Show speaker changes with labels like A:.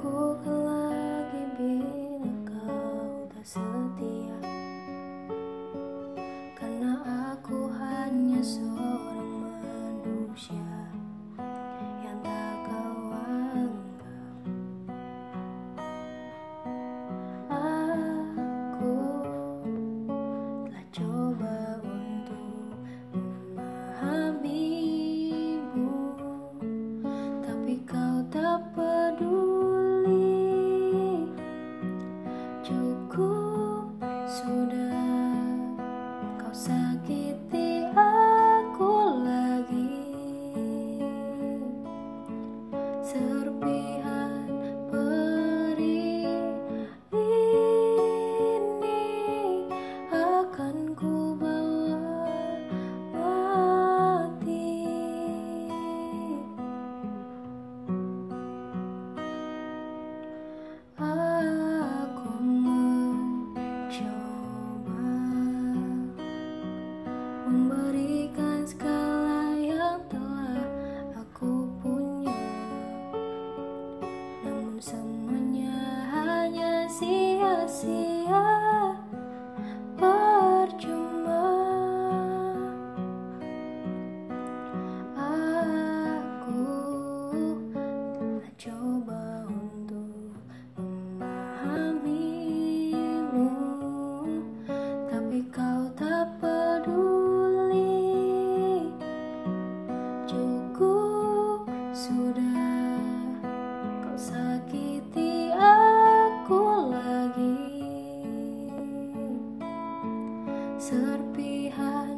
A: 过客。aku sudah see us. serpihan.